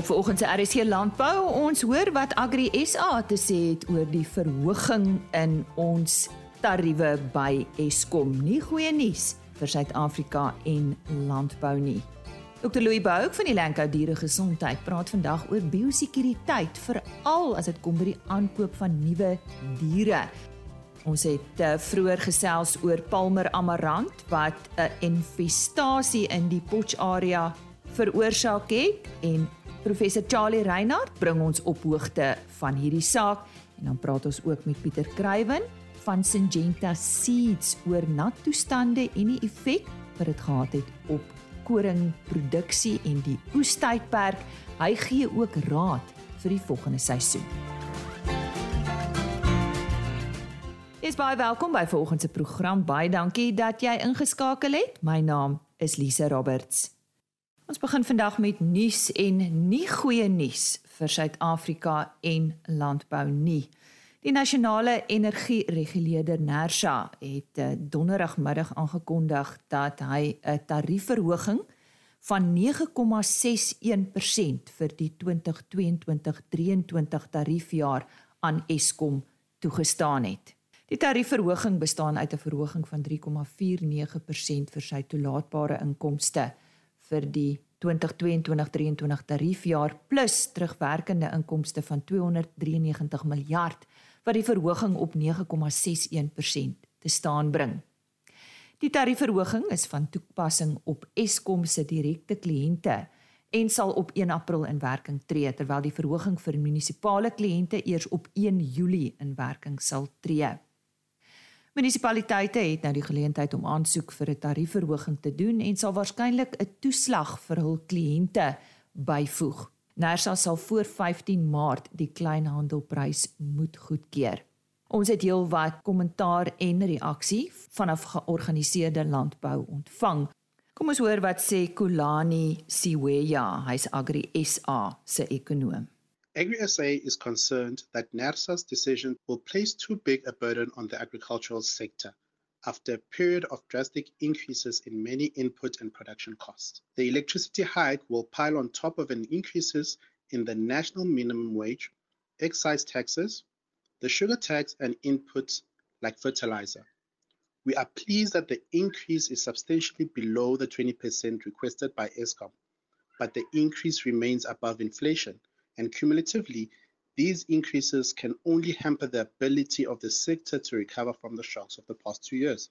Op vanoggend se RC Landbou ons hoor wat Agri SA te sê het oor die verhoging in ons tariewe by Eskom. Nie goeie nuus vir Suid-Afrika en landbou nie. Dr Louis Bouk van die Lankou Diere Gesondheid praat vandag oor biosekuriteit veral as dit kom by die aankoop van nuwe diere. Ons het uh, vroeër gesels oor Palmer Amarant wat 'n infestasie in die Potch area veroorsaak het en Professor Charlie Reinhardt bring ons op hoogte van hierdie saak en dan praat ons ook met Pieter Kruiven van Syngenta Seeds oor nattoestande en die effek wat dit gehad het op koringproduksie en die oestydperk. Hy gee ook raad vir die volgende seisoen. Is baie welkom by vanoggend se program. Baie dankie dat jy ingeskakel het. My naam is Lise Roberts. Ons begin vandag met nuus en nie goeie nuus vir Suid-Afrika en landbou nie. Die nasionale energiereguleerder Nersa het eh, donderregmiddag aangekondig dat hy 'n tariefverhoging van 9,61% vir die 2022-23 tariefjaar aan Eskom toegestaan het. Die tariefverhoging bestaan uit 'n verhoging van 3,49% vir sy toelaatbare inkomste vir die 2022-23 tariefjaar plus terugwerkende inkomste van 293 miljard wat die verhoging op 9,61% te staan bring. Die tariefverhoging is van toepassing op Eskom se direkte kliënte en sal op 1 April in werking tree terwyl die verhoging vir munisipale kliënte eers op 1 Julie in werking sal tree. Munisipaliteite het nou die geleentheid om aansoek vir 'n tariefverhoging te doen en sal waarskynlik 'n toeslag vir hul kliënte byvoeg. Nersa sal voor 15 Maart die kleinhandelprys moet goedkeur. Ons het heelwat kommentaar en reaksie vanaf georganiseerde landbou ontvang. Kom ons hoor wat sê Kulani Siweya, hy's Agri SA se ekonom. AgriSA is concerned that NERSA's decision will place too big a burden on the agricultural sector after a period of drastic increases in many input and production costs. The electricity hike will pile on top of an increases in the national minimum wage, excise taxes, the sugar tax and inputs like fertilizer. We are pleased that the increase is substantially below the 20% requested by ESCOM, but the increase remains above inflation and cumulatively, these increases can only hamper the ability of the sector to recover from the shocks of the past two years.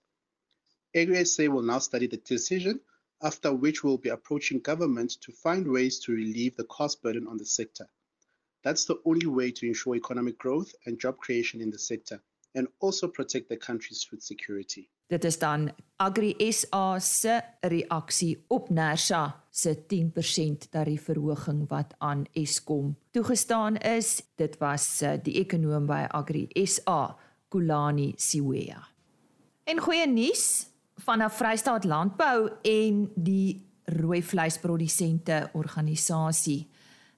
AgriSA will now study the decision, after which we'll be approaching government to find ways to relieve the cost burden on the sector. That's the only way to ensure economic growth and job creation in the sector and also protect the country's food security. Dit is dan Agri SA se reaksie op Nersa se 10% tariefverhoging wat aan Eskom toegestaan is. Dit was eh, die ekonom by Agri SA, Kulani Siweya. En goeie nuus vanaf Vrystaat Landbou en die rooi vleisprodusente organisasie.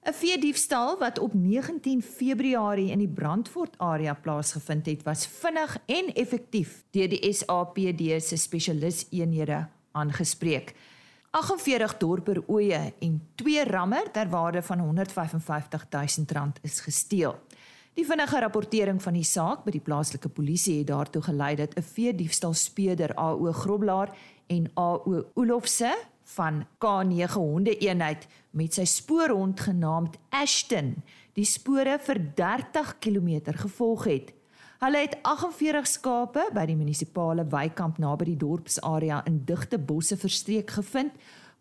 'n Vee diefstal wat op 19 Februarie in die Brandfort area plaasgevind het, was vinnig en effektief deur die SAPD se spesialis eenhede aangespreek. 48 dorper oeye en 2 rammer ter waarde van R155 000 is gesteel. Die vinnige rapportering van die saak by die plaaslike polisie het daartoe gelei dat 'n vee diefstal speeder AO Groblaar en AO Olofse van K9 honde eenheid met sy spoorhond genaamd Ashton die spore vir 30 km gevolg het. Hulle het 48 skape by die munisipale weikamp naby die dorpsarea in digte bosse verstreek gevind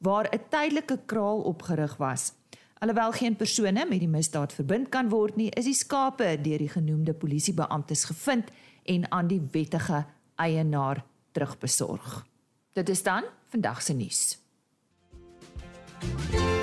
waar 'n tydelike kraal opgerig was. Alhoewel geen persone met die misdaad verbind kan word nie, is die skape deur die genoemde polisiebeamptes gevind en aan die wettige eienaar terugbesorg. Dit is dan vandag se nuus. Op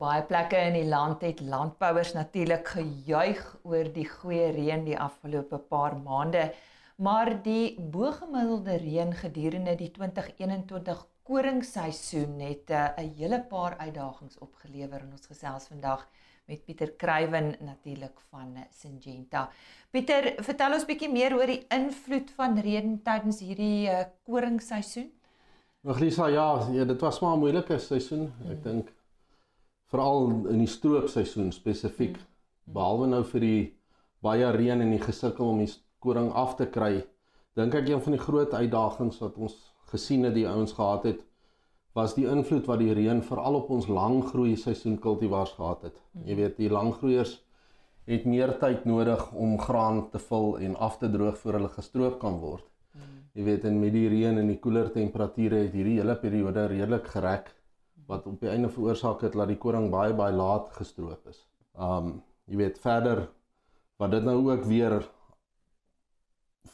baie plekke in die land het landbouers natuurlik gejuig oor die goeie reën die afgelope paar maande, maar die bogemiddelde reën gedurende die 2021 koringseisoen het eh, 'n uh, hele paar uitdagings opgelewer en ons gesels vandag met Pieter Kruiven natuurlik van Syngenta. Pieter, vertel ons bietjie meer oor die invloed van reën tydens hierdie uh, koringseisoen. Maglisa, ja, ja, dit was maar 'n moeilike seisoen. Ek mm. dink veral in die stroopseisoen spesifiek. Mm. Behalwe nou vir die baie reën en die gesukkel om die koring af te kry, dink ek een van die groot uitdagings wat ons gesien het die ouens gehad het was die invloed wat die reën veral op ons langgroei seisoen kultivars gehad het. Mm. Jy weet, die langgroeiers het meer tyd nodig om graan te vul en af te droog voor hulle gestroop kan word. Mm. Jy weet, en met die reën en die koeler temperature het hierdie hele periode redelik gereg wat op die einde veroorsaak het dat die koring baie baie laat gestroop is. Um jy weet verder wat dit nou ook weer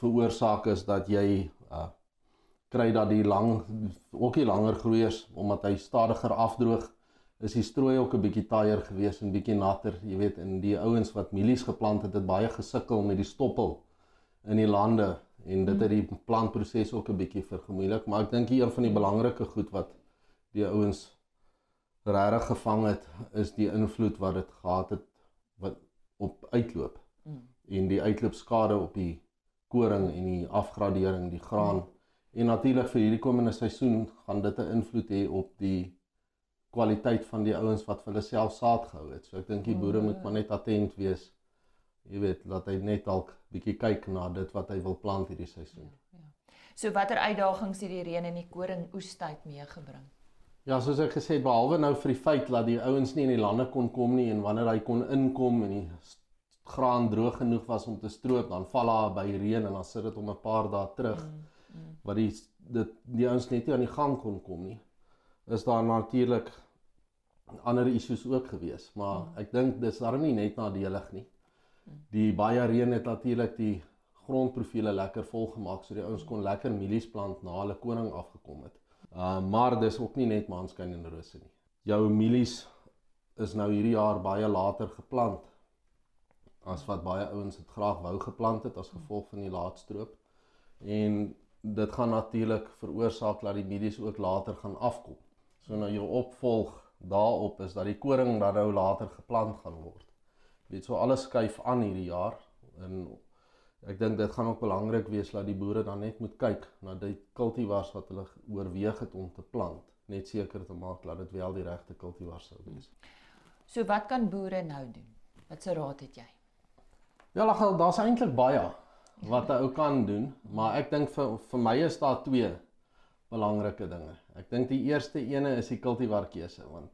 veroorsaak is dat jy uh kry dat die lang ook die langer groeiers omdat hy stadiger afdroog is die strooi ook 'n bietjie taaier gewees en bietjie natter jy weet in die ouens wat mielies geplant het het baie gesukkel met die stoppel in die lande en dit het die plantproses ook 'n bietjie vergemoeilik maar ek dink een van die belangrike goed wat die ouens regtig gevang het is die invloed wat dit gehad het wat op uitloop mm. en die uitloopskade op die koring en die afgradering die graan mm En natuurlik vir hierdie komende seisoen gaan dit 'n invloed hê op die kwaliteit van die ouens wat vir hulle self saad gehou het. So ek dink die boere moet maar net attent wees. Jy weet, laat hy net dalk bietjie kyk na dit wat hy wil plant hierdie seisoen. Ja, ja. So watter uitdagings het die reën en die koring oestyd meegebring? Ja, soos ek gesê het, behalwe nou vir die feit dat die ouens nie in die lande kon kom nie en wanneer hy kon inkom en die graan droog genoeg was om te stroop, dan val daar by reën en dan sit dit om 'n paar dae terug. Mm wat die dit die ouens net nie aan die gang kon kom nie. Is daar natuurlik ander issues ook gewees, maar hmm. ek dink dis darm nie net nadelig nie. Hmm. Die baie reën het natuurlik die grondprofiele lekker vol gemaak so die ouens kon lekker mielies plant na hulle koning afgekom het. Uh maar dis ook nie net maanskyn en rose nie. Jou mielies is nou hierdie jaar baie later geplant as wat baie ouens dit graag wou geplant het as gevolg van die laatstroop. En dit gaan natuurlik veroorsaak dat die mielies ook later gaan afkom. So nou jou opvolg daarop is dat die koring dan nou later geplant gaan word. Jy weet so alles skuif aan hierdie jaar en ek dink dit gaan ook belangrik wees dat die boere dan net moet kyk na die kultivars wat hulle oorweeg het om te plant, net seker te maak dat dit wel die regte kultivars sou wees. So wat kan boere nou doen? Wat se raad het jy? Ja, daar's eintlik baie wat 'n ou kan doen, maar ek dink vir vir my is daar twee belangrike dinge. Ek dink die eerste ene is die kultivar keuse want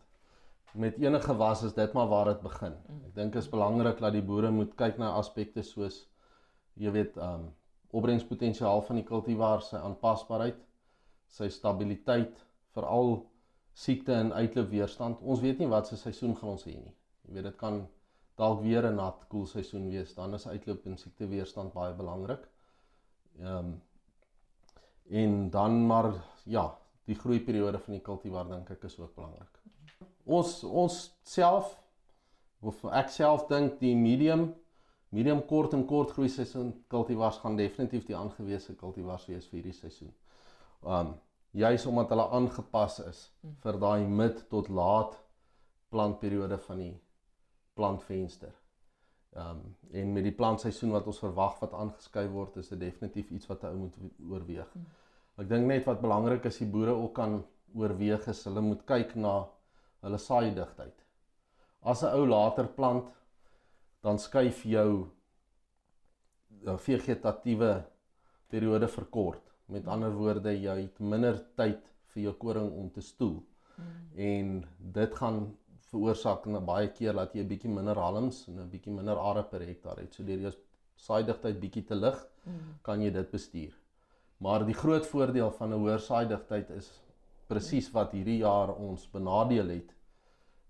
met enige was is dit maar waar dit begin. Ek dink is belangrik dat die boere moet kyk na aspekte soos jy weet, um opbrengspotensiaal van die kultivar, sy aanpasbaarheid, sy stabiliteit, veral siekte en uitloopweerstand. Ons weet nie wat se seisoen gaan ons hê nie. Jy weet dit kan dalk weer 'n nat koel seisoen wees, dan is uitloop en siekteweerstand baie belangrik. Ehm um, en dan maar ja, die groeiperiode van die kultivar dink ek is ook belangrik. Ons ons self of ek self dink die medium medium kort en kort groei seisoen kultivars gaan definitief die aangewese kultivars wees vir hierdie seisoen. Um juis omdat hulle aangepas is vir daai mid tot laat plantperiode van die plantvenster. Um, en met die plantseisoen wat ons verwag wat aangeskuif word, is dit definitief iets wat 'n ou moet oorweeg. Hmm. Ek dink net wat belangrik is, die boere ook kan oorweeg is hulle moet kyk na hulle saaidigtheid. As 'n ou later plant, dan skuif jou jou vegetatiewe periode verkort. Met ander woorde, jy het minder tyd vir jou koring om te stoel. Hmm. En dit gaan veroorsaak en baie keer dat jy 'n bietjie minder halms en 'n bietjie minder are per hektaar het. So deur jou saaidigtheid bietjie te lig, mm. kan jy dit bestuur. Maar die groot voordeel van 'n hoër saaidigtheid is presies wat hierdie jaar ons benadeel het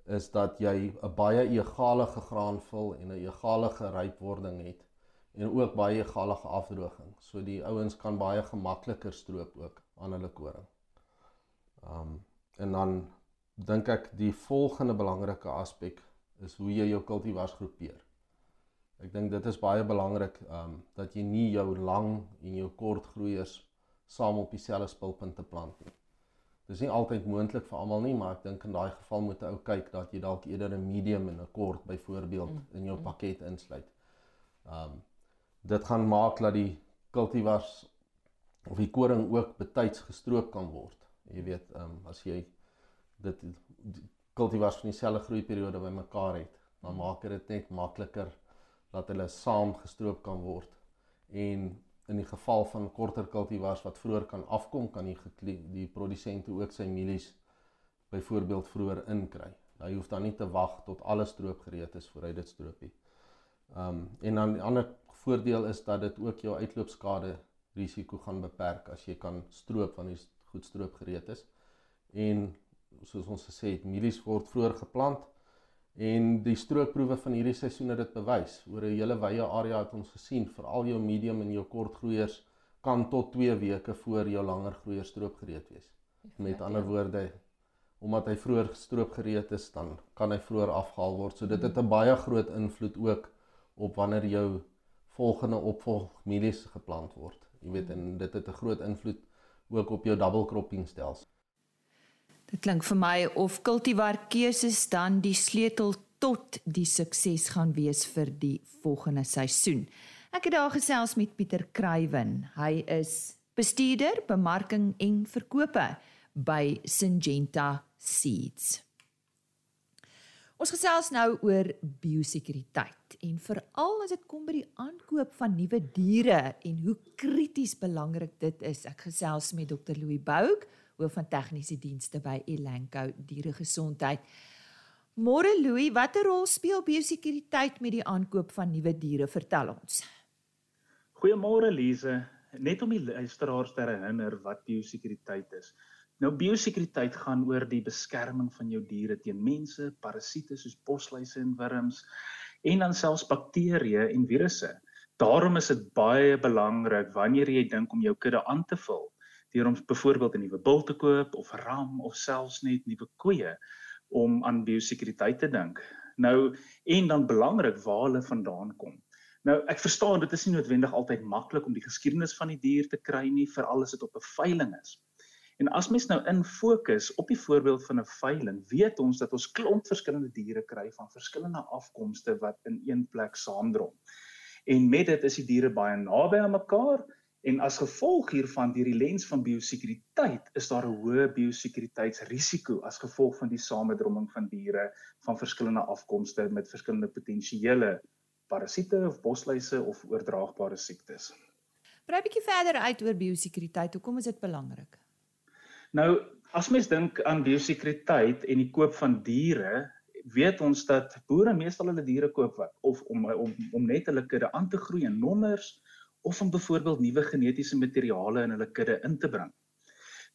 is dat jy 'n baie egalige graanvul en 'n egalige rypwording het en ook baie egalige afdroging. So die ouens kan baie gemakliker stroop ook aan hulle koring. Um en dan dink ek die volgende belangrike aspek is hoe jy jou kultivars groepeer. Ek dink dit is baie belangrik um dat jy nie jou lang en jou kort groeiers saam op dieselfde spulpunte plant nie. Dis nie altyd moontlik vir almal nie, maar ek dink in daai geval moet 'n ou kyk dat jy dalk eerder 'n medium en 'n kort byvoorbeeld mm. in jou pakket insluit. Um dit gaan maak dat die kultivars of die koring ook betyds gestroop kan word. Jy weet, um as jy dit kultivars van dieselfde groeiperiode bymekaar het, dan maak dit net makliker dat hulle saam gestroop kan word. En in die geval van korter kultivars wat vroeër kan afkom, kan die die produsente ook sy mielies byvoorbeeld vroeër inkry. Hy hoef dan nie te wag tot alles stroop gereed is voor hy dit stroop nie. Um en dan die ander voordeel is dat dit ook jou uitloopskade risiko gaan beperk as jy kan stroop wanneer goed stroop gereed is. En soos ons gesê het, mielies word vroeër geplant en die stroopproewe van hierdie seisoen het dit bewys. Oor 'n hele wye area het ons gesien veral jou medium en jou kort groeiers kan tot 2 weke voor jou langer groeiers stroop gereed wees. Met ander woorde, omdat hy vroeër gestroop gereed is, dan kan hy vroeër afgehaal word. So dit het 'n baie groot invloed ook op wanneer jou volgende opvolgmielies geplant word. Jy weet en dit het 'n groot invloed ook op jou double cropping stelsel. Dit klink vir my of kultivar keuses dan die sleutel tot die sukses gaan wees vir die volgende seisoen. Ek het daar gesels met Pieter Kruiven. Hy is bestuurder bemarking en verkope by Syngenta Seeds. Ons gesels nou oor biosekuriteit en veral as dit kom by die aankoop van nuwe diere en hoe krities belangrik dit is. Ek gesels met Dr. Louis Bouk, hoof van tegniese dienste by Elanco Dieregesondheid. Môre Louis, watter rol speel biosekuriteit met die aankoop van nuwe diere? Vertel ons. Goeiemôre Lize, net om die luisteraars te herinner wat biosekuriteit is. Nou biosekuriteit gaan oor die beskerming van jou diere teen mense, parasiete soos bosluise en wurms en dan selfs bakterieë en virusse. Daarom is dit baie belangrik wanneer jy dink om jou kudde aan te vul, deur om byvoorbeeld 'n nuwe bul te koop of ram of selfs net nuwe koeie om aan biosekuriteit te dink. Nou en dan belangrik waar hulle vandaan kom. Nou ek verstaan dit is nie noodwendig altyd maklik om die geskiedenis van die dier te kry nie, veral as dit op 'n veiling is. En as mens nou in fokus op die voorbeeld van 'n veiling, weet ons dat ons klomp verskillende diere kry van verskillende afkomste wat in een plek saamdrom. En met dit is die diere baie naby aan mekaar en as gevolg hiervan deur die lens van biosekuriteit is daar 'n hoë biosekuriteitsrisiko as gevolg van die samedromming van diere van verskillende afkomste met verskillende potensiële parasiete of bosluise of oordraagbare siektes. Brei 'n bietjie verder uit oor biosekuriteit. Hoekom is dit belangrik? Nou, as mens dink aan biosekuriteit en die koop van diere, weet ons dat boere meestal hulle diere koop wat of om om om net hulle kudde aan te groei in nommers of om byvoorbeeld nuwe genetiese materiale in hulle kudde in te bring.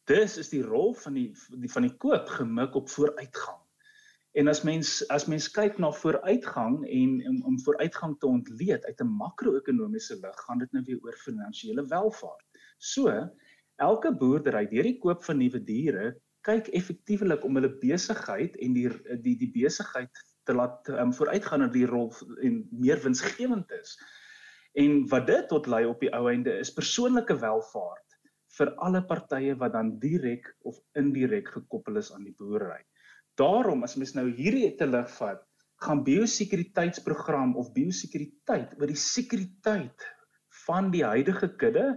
Dis is die rol van die, die van die koop gemik op vooruitgang. En as mens as mens kyk na vooruitgang en om, om vooruitgang te ontleed uit 'n makro-ekonomiese lig, gaan dit nou weer oor finansiële welvaart. So, elke boerdery deur die koop van nuwe diere kyk effektiewelik om hulle besigheid en die die die besigheid te laat um, vooruitgaan in die rol en meer winsgewend is. En wat dit tot lei op die ou einde is persoonlike welvaart vir alle partye wat dan direk of indirek gekoppel is aan die boerdery. Daarom as mens nou hierdie te lig vat, gaan biosekuriteitsprogram of biosekuriteit oor die sekuriteit van die huidige kudde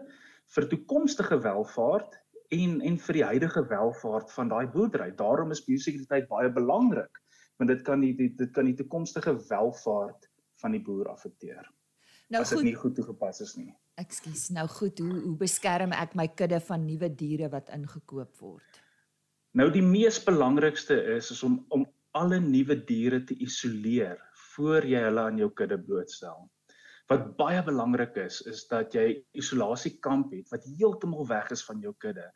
vir toekomstige welvaart en en vir die huidige welvaart van daai boerdery. Daarom is biosekuriteit baie belangrik want dit kan die, die dit kan die toekomstige welvaart van die boer affekteer. Nou as dit nie goed toegepas is nie. Ekskuus. Nou goed, hoe hoe beskerm ek my kudde van nuwe diere wat ingekoop word? Nou die mees belangrikste is is om om alle nuwe diere te isoleer voor jy hulle aan jou kudde blootstel. Wat baie belangrik is, is dat jy isolasiekamp het wat heeltemal weg is van jou kudde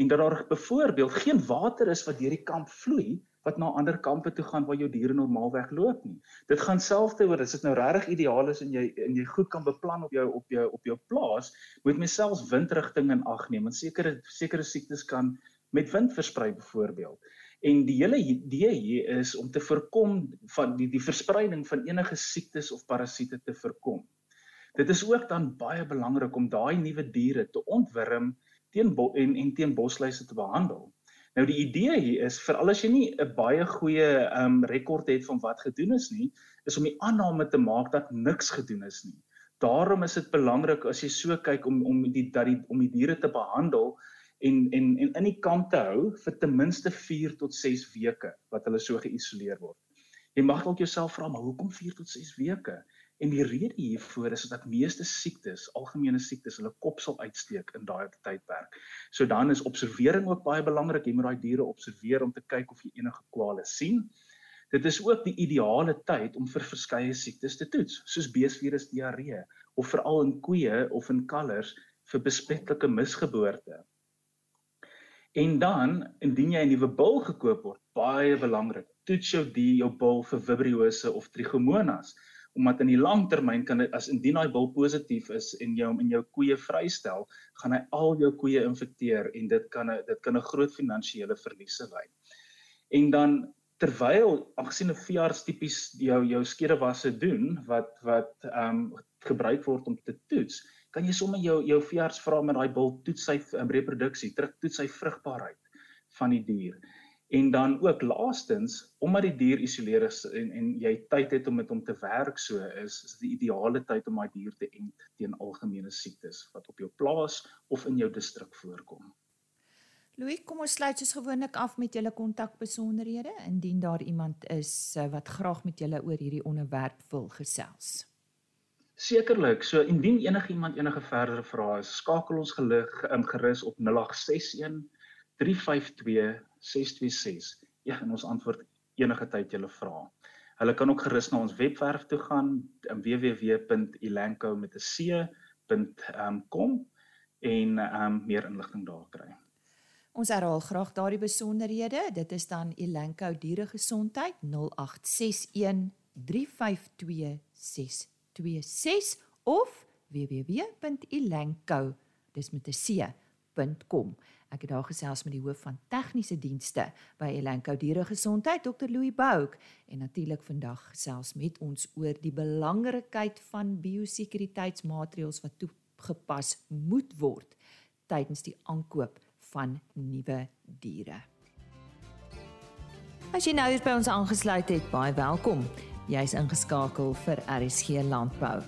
en dat daar byvoorbeeld geen water is wat deur die kamp vloei wat na ander kampe toe gaan waar jou diere normaalweg loop nie. Dit gaan selfs oor as dit nou regtig ideaal is en jy en jy goed kan beplan op jou op jou op jou plaas, moet mens selfs windrigting in ag neem. Want sekere sekere siektes kan met wind versprei byvoorbeeld. En die hele idee hier is om te voorkom van die die verspreiding van enige siektes of parasiete te voorkom. Dit is ook dan baie belangrik om daai nuwe diere te ontwurm teen en en teen bosluise te behandel. Nou die idee hier is vir al as jy nie 'n baie goeie um, rekord het van wat gedoen is nie, is om die aanname te maak dat niks gedoen is nie. Daarom is dit belangrik as jy so kyk om om die dat die om die diere te behandel en en en in die kamp te hou vir ten minste 4 tot 6 weke wat hulle so geïsoleer word. Jy mag dalk jouself vra maar hoekom 4 tot 6 weke? En die rede hiervoor is dat meeste siektes, algemene siektes, hulle kop sal uitsteek in daai tydperk. So dan is observering ook baie belangrik. Jy moet daai diere observeer om te kyk of jy enige kwale sien. Dit is ook die ideale tyd om vir verskeie siektes te toets, soos beesvirus diarree of veral in koeie of in kalvers vir besmettelike misgeboorte. En dan, indien jy 'n nuwe bul gekoop word, baie belangrik, toets jou die jou bul vir vibriose of trichomonas, omdat in die langtermyn kan dit as indien daai bul positief is en hom in jou koeie vrystel, gaan hy al jou koeie infekteer en dit kan 'n dit kan 'n groot finansiële verliese lei. En dan terwyl aangesien 'n veearts tipies jou jou skedewasse doen wat wat ehm um, gebruik word om te toets, kan jy sommer jou jou veearts vra met daai bil toets sy um, reproduksie, terug toets sy vrugbaarheid van die dier. En dan ook laastens, omdat die dier isoleer is en en jy tyd het om met hom te werk so is, is die ideale tyd om daai dier te ent teen algemene siektes wat op jou plaas of in jou distrik voorkom. Louis, kom ons sluit soos gewoonlik af met julle kontakbesonderhede indien daar iemand is eh, wat graag met julle oor hierdie onderwerp wil gesels. Sekerlik. So indien enigiemand enige verdere vrae het, skakel ons gelig um, gerus op 0861 352 626. Ja, en ons antwoord enige tyd julle vrae. Hulle kan ook gerus na ons webwerf toe gaan, www.elanco met 'n c.com en um, meer inligting daar kry. Ons herhaal graag daardie besonderhede. Dit is dan Elanco Dieregesondheid 0861 352 626 of www.elanco dis met 'n c.com. Ek het daar gesels met die hoof van tegniese dienste by Elanco Dieregesondheid, Dr. Louis Bouk, en natuurlik vandag gesels met ons oor die belangrikheid van biosekuriteitsmaatreëls wat toegepas moet word tydens die aankoop van nuwe diere. As jy nou hier by ons aangesluit het, baie welkom. Jy's ingeskakel vir RSG Landbou.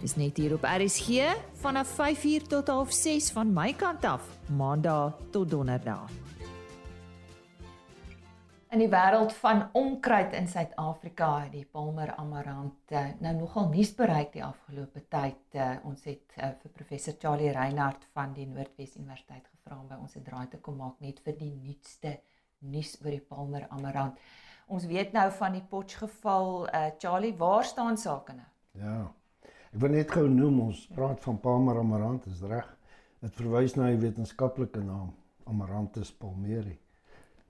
Dis net hier op RSG vanaf 5uur tot 6:30 van my kant af, Maandag tot Donderdag. In die wêreld van onkruid in Suid-Afrika het die Palmer Amarant nou nogal nuus bereik die afgelope tyd. Uh, ons het uh, vir professor Charlie Reinhardt van die Noordwes Universiteit gevra om by ons 'n draai te kom maak net vir die nuutste nuus oor die Palmer Amarant. Ons weet nou van die Potch geval. Uh, Charlie, waar staan sake nou? Ja. Ek wil net gou noem ons praat van Palmer Amarant, is reg. Dit verwys na 'n wetenskaplike naam, Amaranthus palmeri.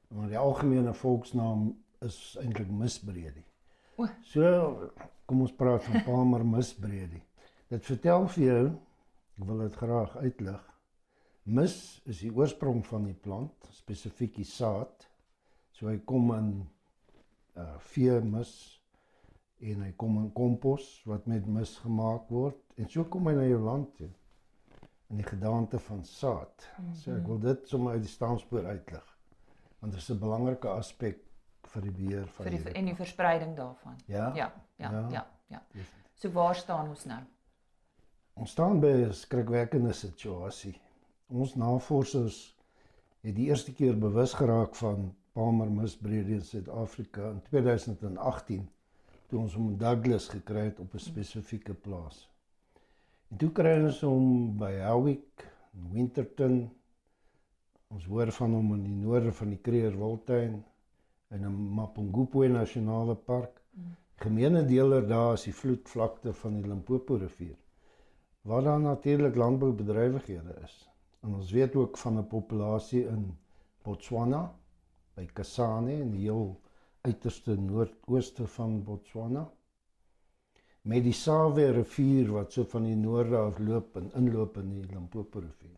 Maar die algemene volksnaam is eintlik misbredie. O. So kom ons praat van Palmer misbredie. Dit vertel vir jou, ek wil dit graag uitlig. Mis is die oorsprong van die plant, spesifiek die saad. So hy kom in uh vee mis en hy kom in kompos wat met mis gemaak word en so kom hy na jou land toe in die gedaante van saad. Mm -hmm. So ek wil dit sommer uit die staanspoor uitlig want dit is 'n belangrike aspek vir die beheer van vir die en die verspreiding daarvan. Ja. Ja, ja, ja. ja, ja. So waar staan ons nou? Ons staan by 'n skrikwekkende situasie. Ons navorsers het die eerste keer bewus geraak van Palmer misbreeding in Suid-Afrika in 2018 toe ons hom Douglas gekry het op 'n spesifieke plaas. En toe kry ons hom by Howick, Winterton Ons hoor van hom in die noorde van die Kruger Wildtuin in 'n Mapungubwe Nasionale Park. Gemeene deler daar is die vloedvlakte van die Limpopo rivier. Waar daar natuurlik landboubedrywighede is. En ons weet ook van 'n populasie in Botswana by Kasane in die heel uiterste noordooste van Botswana. Met die Sawe rivier wat so van die noorde af loop en inloop in die Limpopo rivier.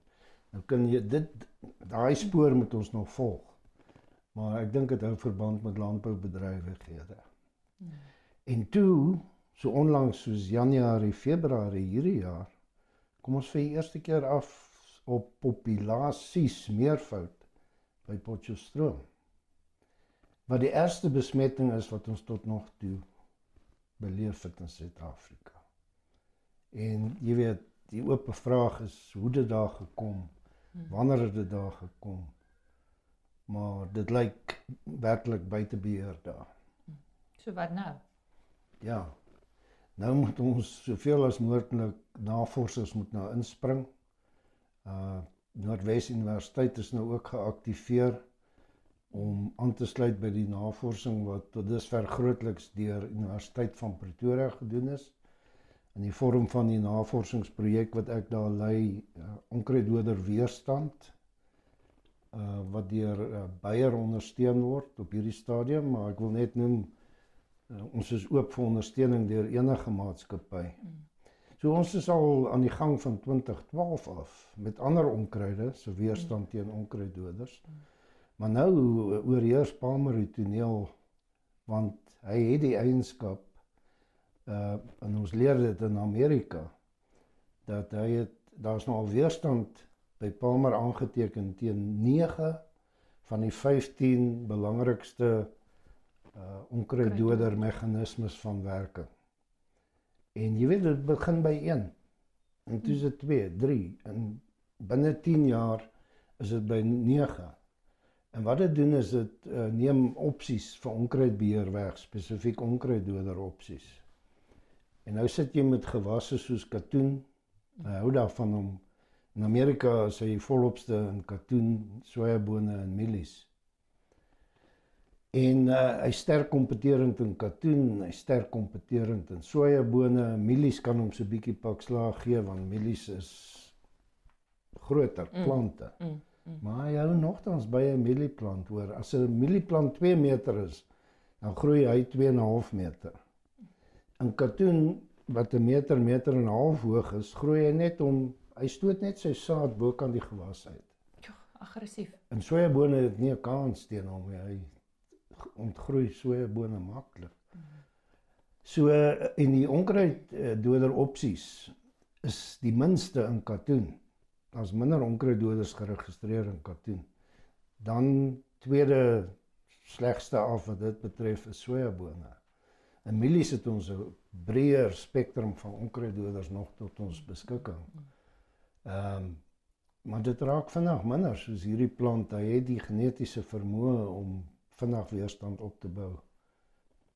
Nou kan jy dit daai spoor moet ons nog volg. Maar ek dink dit hou verband met landboubedrywighede. Hmm. En toe, so onlangs soos Januarie, Februarie hierdie jaar, kom ons vir die eerste keer af op populasies meervoud by Potchefstroom. Wat die eerste besmetting is wat ons tot nog toe beleef het in Suid-Afrika. En jy weet, die oop vraag is hoe dit daar gekom? Wanneer het dit daar gekom? Maar dit lyk werklik buite beheer daar. So wat nou? Ja. Nou moet ons soveel as moontlik navorsers moet nou inspring. Uh Noordwes Universiteit is nou ook geaktiveer om aan te sluit by die navorsing wat tot dusver grootliks deur Universiteit van Pretoria gedoen is in die vorm van die navorsingsprojek wat ek daar lei uh, onkruiddoder weerstand uh wat deur uh, Beyer ondersteun word op hierdie stadium maar ek wil net noem uh, ons is oop vir ondersteuning deur enige maatskappy. Mm. So ons is al aan die gang van 2012 af met ander onkruide, so weerstand teen onkruiddoders. Maar nou oorheers Palmer die toneel want hy het die eienskap uh en ons leer dit in Amerika dat hy het daar's nou al weerstand by Palmer aangeteken teen 9 van die 15 belangrikste uh onkruiddoder meganismes van werking. En jy weet dit begin by 1. En toe is dit 2, 3 en binne 10 jaar is dit by 9. En wat dit doen is dit uh, neem opsies vir onkruidbeheer weg, spesifiek onkruiddoder opsies. En nou sit jy met gewasse soos katoen. Hy hou daarvan om in Amerika sê hy volopste in katoen, sojabone en mielies. En uh, hy sterk kompeterend in katoen, hy sterk kompeterend in sojabone, mielies kan hom so bietjie pak slaag gee want mielies is groter mm. plante. Mm. Mm. Mm. Maar hy hou nogtans by 'n mielieplant hoor. As 'n mielieplant 2 meter is, dan groei hy 2.5 meter. In katoen wat 'n meter, meter en 'n half hoog is, groei hy net om hy stoot net sy saad bo kan die gewas uit. Ja, aggressief. En sojabone het nie 'n kans teen hom nie. Hy ontgroei sojabone maklik. So en die onkruid eh, doder opsies is die minste in katoen. Daar's minder onkruiddoders geregistreer in katoen. Dan tweede slegste af wat dit betref is sojabone. In mielies het ons 'n breër spektrum van onkruiddoders nog tot ons beskikking. Ehm um, maar dit raak vinnig minder soos hierdie plant, hy het die genetiese vermoë om vinnig weerstand op te bou.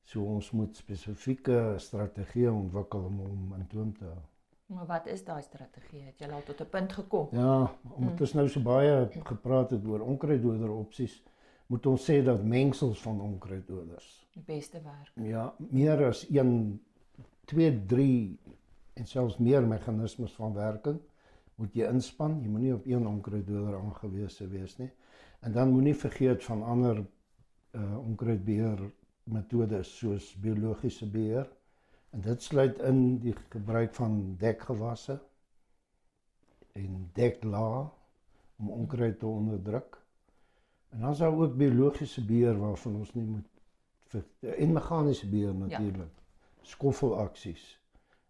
So ons moet spesifieke strategieë ontwikkel om hom in toom te hou. Maar wat is daai strategie? Het jy al tot 'n punt gekom? Ja, omdat ons nou so baie gepraat het oor onkruiddoder opsies, moet ons sê dat mengsels van onkruiddoders die beste werk. Ja, meer as 1 2 3 en selfs meer meganismes van werking moet jy inspann. Jy moenie op een onkruiddoder aangewese wees nie. En dan moenie vergeet van ander uh onkruidbeheer metodes soos biologiese beheer en dit sluit in die gebruik van dekgewasse en dekla om onkruid te onderdruk. En dan is daar ook biologiese beheer waarvan ons nie moet en meganiese beheer natuurlik. Ja. Skoffelaksies.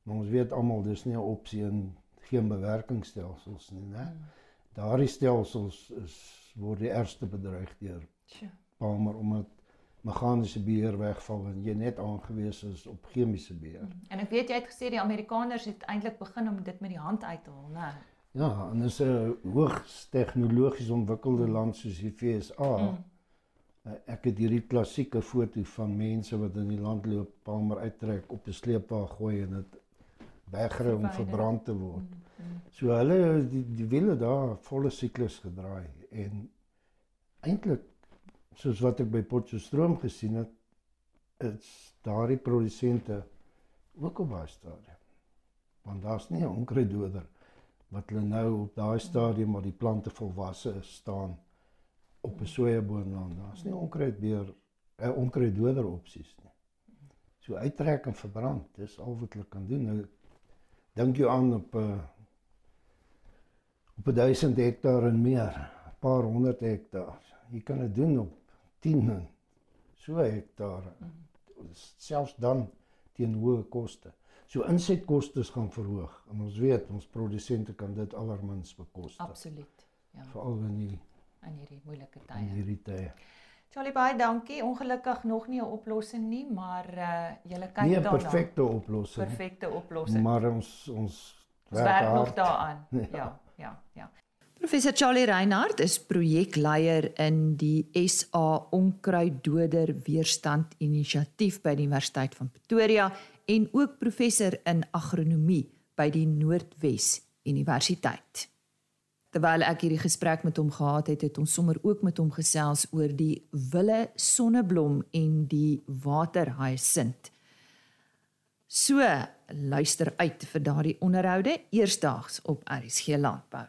Maar ons weet almal dis nie 'n opsie in geen bewerkingstelsels nie, né? Hmm. Daardie stelsels is word die ergste bedreig deur. Tja. Palmer omdat meganiese beheer wegval en jy net aangewese is op chemiese beheer. En ek weet jy het gesê die Amerikaners het eintlik begin om dit met die hand uit te haal, né? Ja, en dis 'n hoogs tegnologies ontwikkelde land soos die FSA. Mm. Eh, ek het hierdie klassieke foto van mense wat in die land loop, Palmer uittrek op 'n sleepwa gooi en dit wegry om verbrand te word. Mm. Mm. So hulle die, die wiele daar volle siklus gedraai en eintlik soos wat ek by Potchefstroom gesien het, is daardie produsente ook op daai stadium. Want daar's nie 'n onkruiddoder wat hulle nou op daai stadium waar die plante volwasse staan op 'n sojaboom land. Daar's nie onkruidbeheer 'n onkruiddoder opsies nie. So uittrek en verbrand, dis al wat hulle kan doen. Nou dink jy aan op 'n uh, op 1000 hektaar en meer, 'n paar honderd hektaar. Jy kan dit doen op 10 so hektare. Selfs dan teen hoë koste. So insetkoste gaan verhoog en ons weet ons produsente kan dit alarmins bekostig. Absoluut. Ja. Veral in die in hierdie moeilike in tye. hierdie tye. Charlie baie dankie. Ongelukkig nog nie 'n oplossing nie, maar uh julle kyk Nie 'n perfekte oplossing, perfekte oplossing. maar ons ons Ons werk nog hard. daaraan. Ja. Ja, ja, ja. Professor Charlie Reinhardt is projekleier in die SA Onkruiddoder Weerstand Inisiatief by die Universiteit van Pretoria en ook professor in agronomie by die Noordwes Universiteit. Terwyl ek hierdie gesprek met hom gehad het, het ons sommer ook met hom gesels oor die wille sonneblom en die waterhyacint. So, luister uit vir daardie onderhoude eersdaags op RSG Landbou.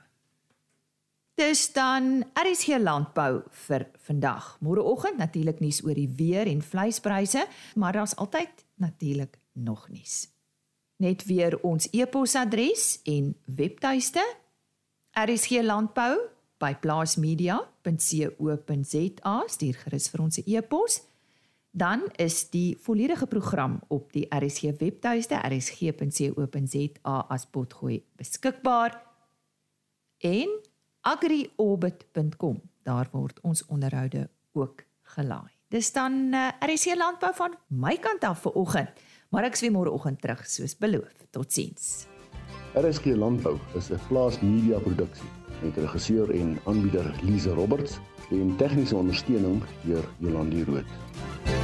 Dis dan RSG Landbou vir vandag. Môreoggend natuurlik nuus oor die weer en vleispryse, maar daar's altyd natuurlik nog nuus. Net weer ons e-posadres en webtuiste rsglandbou by plaasmedia.co.za stuur gerus vir ons e-pos. Dan is die volledige program op die RSG webtuiste rsg.co.za as potgooi beskikbaar en agriorbit.com. Daar word ons onderhoude ook gelaai. Dis dan uh, RSC landbou van my kant af vir oggend, maar ek sien môreoggend terug soos beloof. Totsiens. RSG Landbou is 'n plaas media produksie met regisseur en aanbieder Lize Roberts en tegniese ondersteuning deur Jolandi Root.